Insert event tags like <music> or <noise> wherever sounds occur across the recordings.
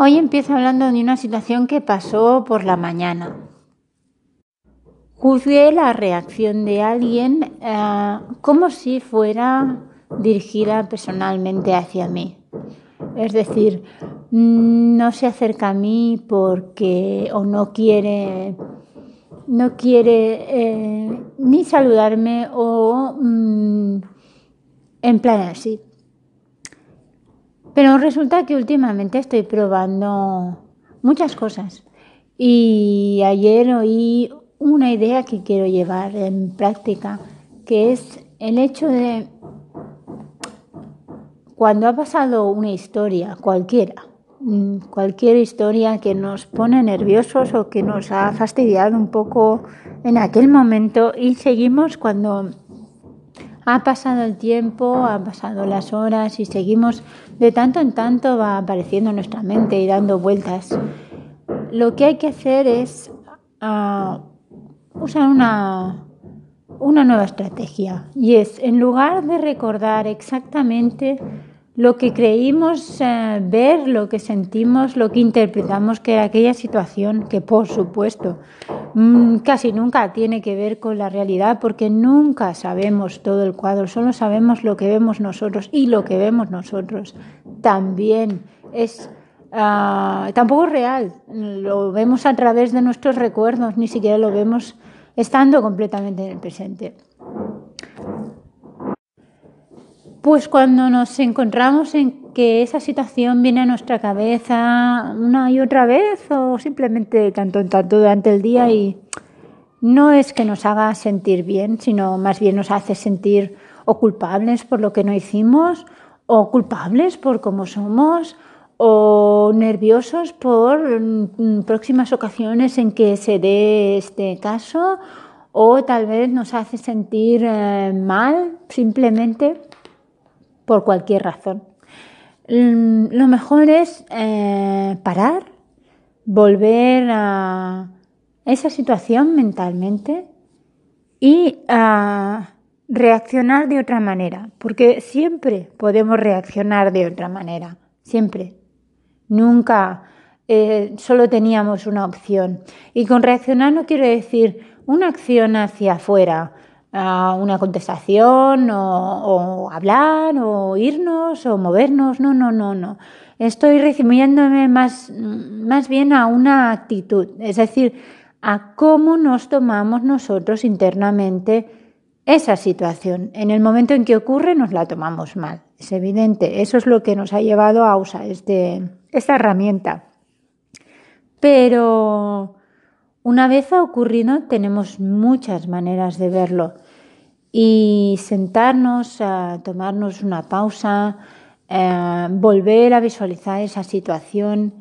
Hoy empiezo hablando de una situación que pasó por la mañana. Juzgué la reacción de alguien eh, como si fuera dirigida personalmente hacia mí. Es decir, no se acerca a mí porque o no quiere no quiere eh, ni saludarme o mm, en plan así. Pero resulta que últimamente estoy probando muchas cosas. Y ayer oí una idea que quiero llevar en práctica, que es el hecho de cuando ha pasado una historia, cualquiera, mm, cualquier historia que nos pone nerviosos o que nos ha fastidiado un poco en aquel momento y seguimos cuando ha pasado el tiempo, han pasado las horas y seguimos de tanto en tanto va apareciendo en nuestra mente y dando vueltas. Lo que hay que hacer es uh, usar una, una nueva estrategia y es en lugar de recordar exactamente lo que creímos eh, ver, lo que sentimos, lo que interpretamos que era aquella situación, que por supuesto casi nunca tiene que ver con la realidad, porque nunca sabemos todo el cuadro, solo sabemos lo que vemos nosotros y lo que vemos nosotros también es uh, tampoco real, lo vemos a través de nuestros recuerdos, ni siquiera lo vemos estando completamente en el presente. Pues cuando nos encontramos en que esa situación viene a nuestra cabeza una y otra vez o simplemente tanto en tanto durante el día y no es que nos haga sentir bien, sino más bien nos hace sentir o culpables por lo que no hicimos o culpables por cómo somos o nerviosos por mm, próximas ocasiones en que se dé este caso o tal vez nos hace sentir eh, mal simplemente por cualquier razón. Mm, lo mejor es eh, parar, volver a esa situación mentalmente y reaccionar de otra manera, porque siempre podemos reaccionar de otra manera, siempre. Nunca eh, solo teníamos una opción. Y con reaccionar no quiero decir una acción hacia afuera, una contestación o, hablar o irnos o movernos. No, no, no, no. Estoy refiriéndome más, más bien a una actitud, es decir, a cómo nos tomamos nosotros internamente esa situación. En el momento en que ocurre nos la tomamos mal. Es evidente. Eso es lo que nos ha llevado a usar este, esta herramienta. Pero una vez ha ocurrido, tenemos muchas maneras de verlo. Y sentarnos, a tomarnos una pausa, eh, volver a visualizar esa situación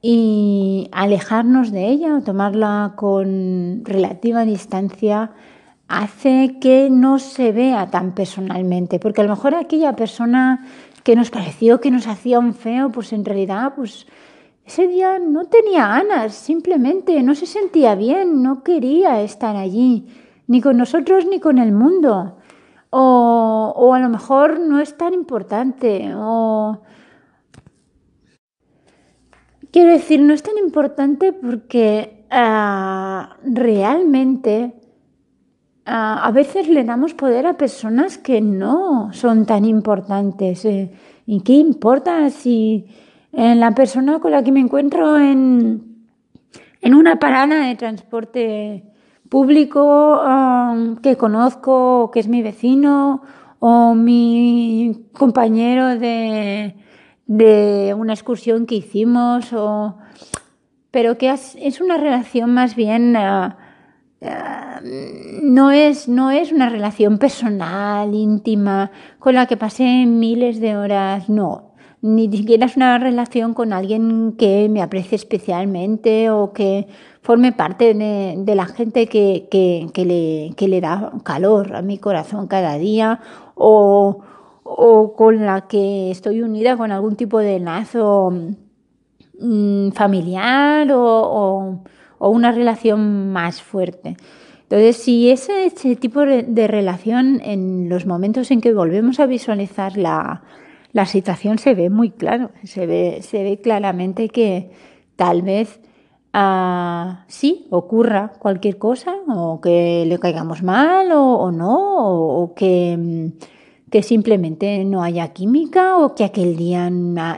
y alejarnos de ella o tomarla con relativa distancia hace que no se vea tan personalmente, porque a lo mejor aquella persona que nos pareció que nos hacía un feo, pues en realidad pues ese día no tenía ganas, simplemente no se sentía bien, no quería estar allí, ni con nosotros ni con el mundo. O, o a lo mejor no es tan importante. O... Quiero decir, no es tan importante porque uh, realmente uh, a veces le damos poder a personas que no son tan importantes. Eh, ¿Y qué importa si en la persona con la que me encuentro en, en una parada de transporte público um, que conozco, que es mi vecino o mi compañero de, de una excursión que hicimos, o, pero que es, una relación más bien... Uh, uh, no es, no es una relación personal, íntima, con la que pasé miles de horas, no ni siquiera es una relación con alguien que me aprecie especialmente o que forme parte de, la gente que, que, le, que, le, da calor a mi corazón cada día o, o, con la que estoy unida con algún tipo de lazo mm, familiar o, o, una relación más fuerte. Entonces, si ese, ese tipo de relación en los momentos en que volvemos a visualizar la, la situación se ve muy claro, se ve, se ve claramente que tal vez uh, sí ocurra cualquier cosa o que le caigamos mal o, no, o, que, que, simplemente no haya química o que aquel día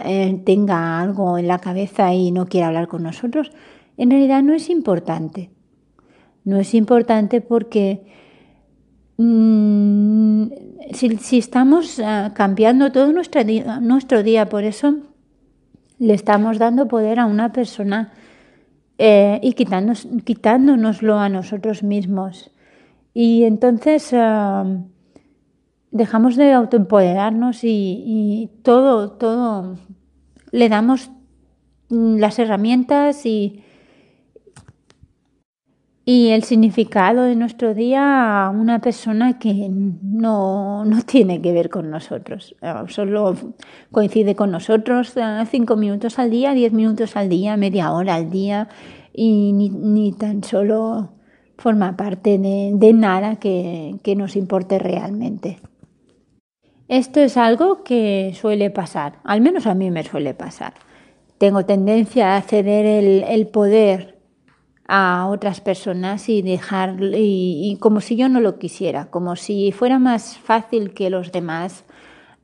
eh, tenga algo en la cabeza y no quiera hablar con nosotros. En realidad no es importante. No es importante porque mm, si, estamos uh, cambiando todo nuestro día, nuestro día, por eso le estamos dando poder a una persona eh, y quitándonos, quitándonoslo a nosotros mismos. Y entonces uh, dejamos de autoempoderarnos y, y, todo, todo, le damos las herramientas y, y el significado de nuestro día a una persona que no, no <laughs> tiene que ver con nosotros, solo coincide con nosotros eh, cinco minutos al día, diez minutos al día, media hora al día y ni, ni tan solo forma parte de, de nada que, que, nos importe realmente. Esto es algo que suele pasar, al menos a mí me suele pasar. Tengo tendencia a ceder el, el poder a otras personas y dejar y, como si yo no lo quisiera, como si fuera más fácil que los demás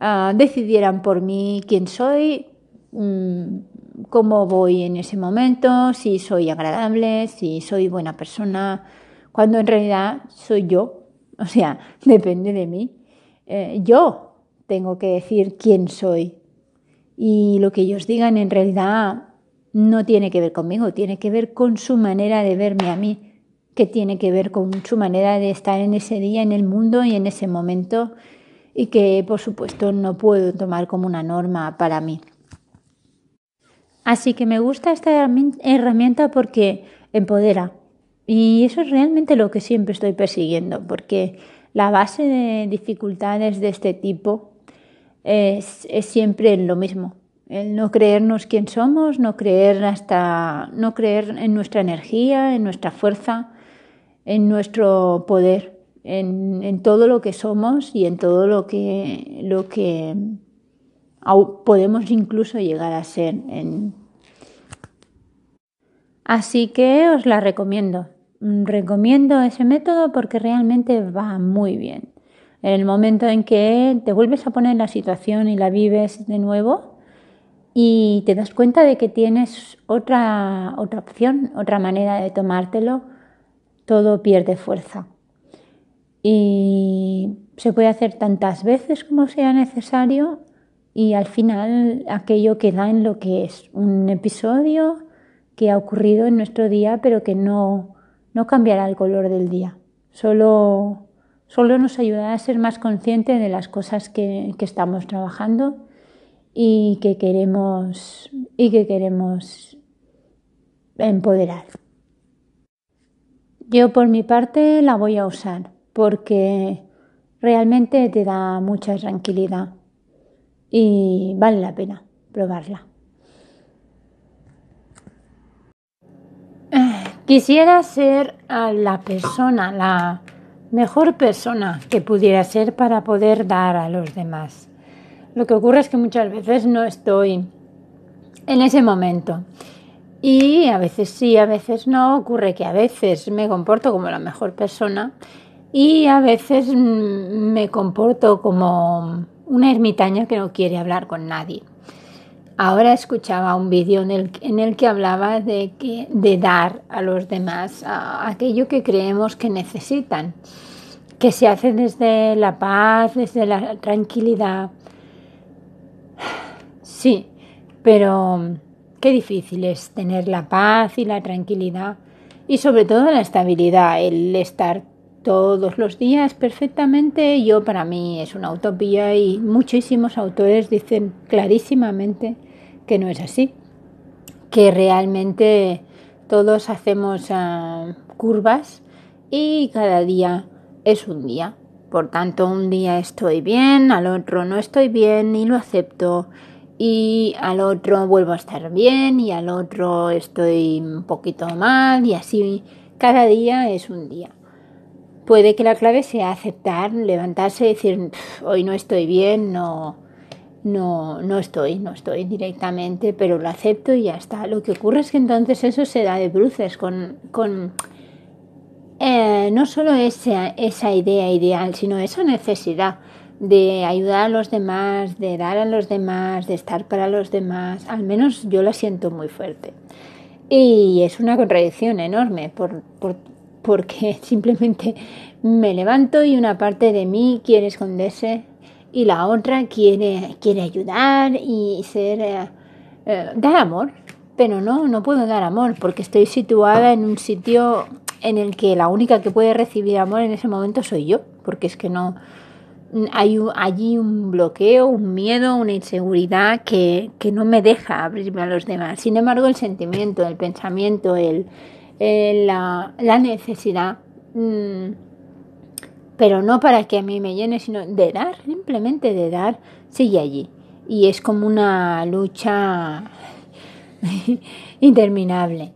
uh, decidieran por mí quién soy, um, cómo voy en ese momento, si soy agradable, si soy buena persona, cuando en realidad soy yo, o sea, <laughs> depende de mí. Eh, yo tengo que decir quién soy y lo que ellos digan en realidad no tiene que ver conmigo, tiene que ver con su manera de verme a mí, que tiene que ver con su manera de estar en ese día, en el mundo y en ese momento, y que por supuesto no puedo tomar como una norma para mí. Así que me gusta esta herramienta porque empodera. Y eso es realmente lo que siempre estoy persiguiendo, porque la base de dificultades de este tipo es, siempre lo mismo, el no creernos quién somos, no creer hasta no creer en nuestra energía, en nuestra fuerza, en nuestro poder, en, todo lo que somos y en todo lo que lo que podemos incluso llegar a ser. Así que os la recomiendo. Recomiendo ese método porque realmente va muy bien. En el momento en que te vuelves a poner la situación y la vives de nuevo, y te das cuenta de que tienes otra, otra opción, otra manera de tomártelo, todo pierde fuerza. Y se puede hacer tantas veces como sea necesario y al final aquello queda en lo que es un episodio que ha ocurrido en nuestro día pero que no, no cambiará el color del día. Solo, solo nos ayudará a ser más conscientes de las cosas que, que estamos trabajando y que queremos y que queremos empoderar. Yo por mi parte la voy a usar porque realmente te da mucha tranquilidad y vale la pena probarla. Quisiera ser la persona, la mejor persona que pudiera ser para poder dar a los demás. Lo que ocurre es que muchas veces no estoy en ese momento. Y a veces sí, a veces no. Ocurre que a veces me comporto como la mejor persona y a veces me comporto como una ermitaña que no quiere hablar con nadie. Ahora escuchaba un vídeo en el, que hablaba de, que, de dar a los demás aquello que creemos que necesitan, que se hace desde la paz, desde la tranquilidad, Sí, pero mm, qué difícil es tener la paz y la tranquilidad y sobre todo la estabilidad, el estar todos los días perfectamente, yo para mí es una utopía y muchísimos autores dicen clarísimamente que no es así, que realmente todos hacemos ah, curvas y cada día es un día. Por tanto, un día estoy bien, al otro no estoy bien y lo acepto y al otro vuelvo a estar bien y al otro estoy un poquito mal y así cada día es un día. Puede que la clave sea aceptar, levantarse y decir hoy no estoy bien, no no, no estoy, no estoy directamente, pero lo acepto y ya está. Lo que ocurre es que entonces eso se da de bruces con, con eh, no solo esa, esa idea ideal, sino esa necesidad de ayudar a los demás, de dar a los demás, de estar para los demás. Al menos yo la siento muy fuerte. Y es una contradicción enorme por, por, porque <laughs> simplemente me levanto y una parte de mí quiere esconderse y la otra quiere, quiere ayudar y ser, eh, eh, dar amor, pero no, no puedo dar amor porque estoy situada en un sitio en el que la única que puede recibir amor en ese momento soy yo, porque es que no hay allí un bloqueo, un miedo, una inseguridad que, que, no me deja abrirme a los demás. Sin embargo, el sentimiento, el pensamiento, el, la, la, necesidad mmm, pero no para que a mí me llene, sino de dar, simplemente de dar, sigue allí. Y es como una lucha <laughs> interminable.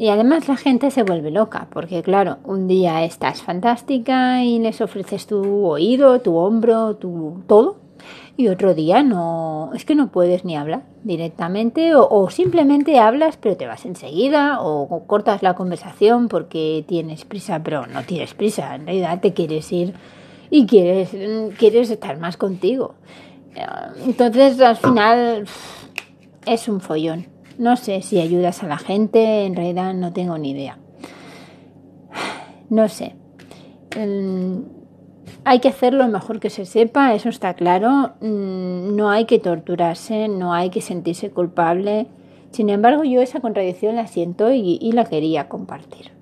Y además la gente se vuelve loca, porque claro, un día estás fantástica y les ofreces tu oído, tu hombro, tu todo, y otro día no, es que no puedes ni hablar directamente o, simplemente hablas pero te vas enseguida o, cortas la conversación porque tienes prisa, pero no tienes prisa, en realidad te quieres ir y quieres, quieres estar más contigo. Entonces al final es un follón. No sé si ayudas a la gente, en realidad no tengo ni idea. No sé hay que hacer lo mejor que se sepa, eso está claro. Mm, no hay que torturarse, no hay que sentirse culpable. Sin embargo, yo esa contradicción la siento y, y la quería compartir.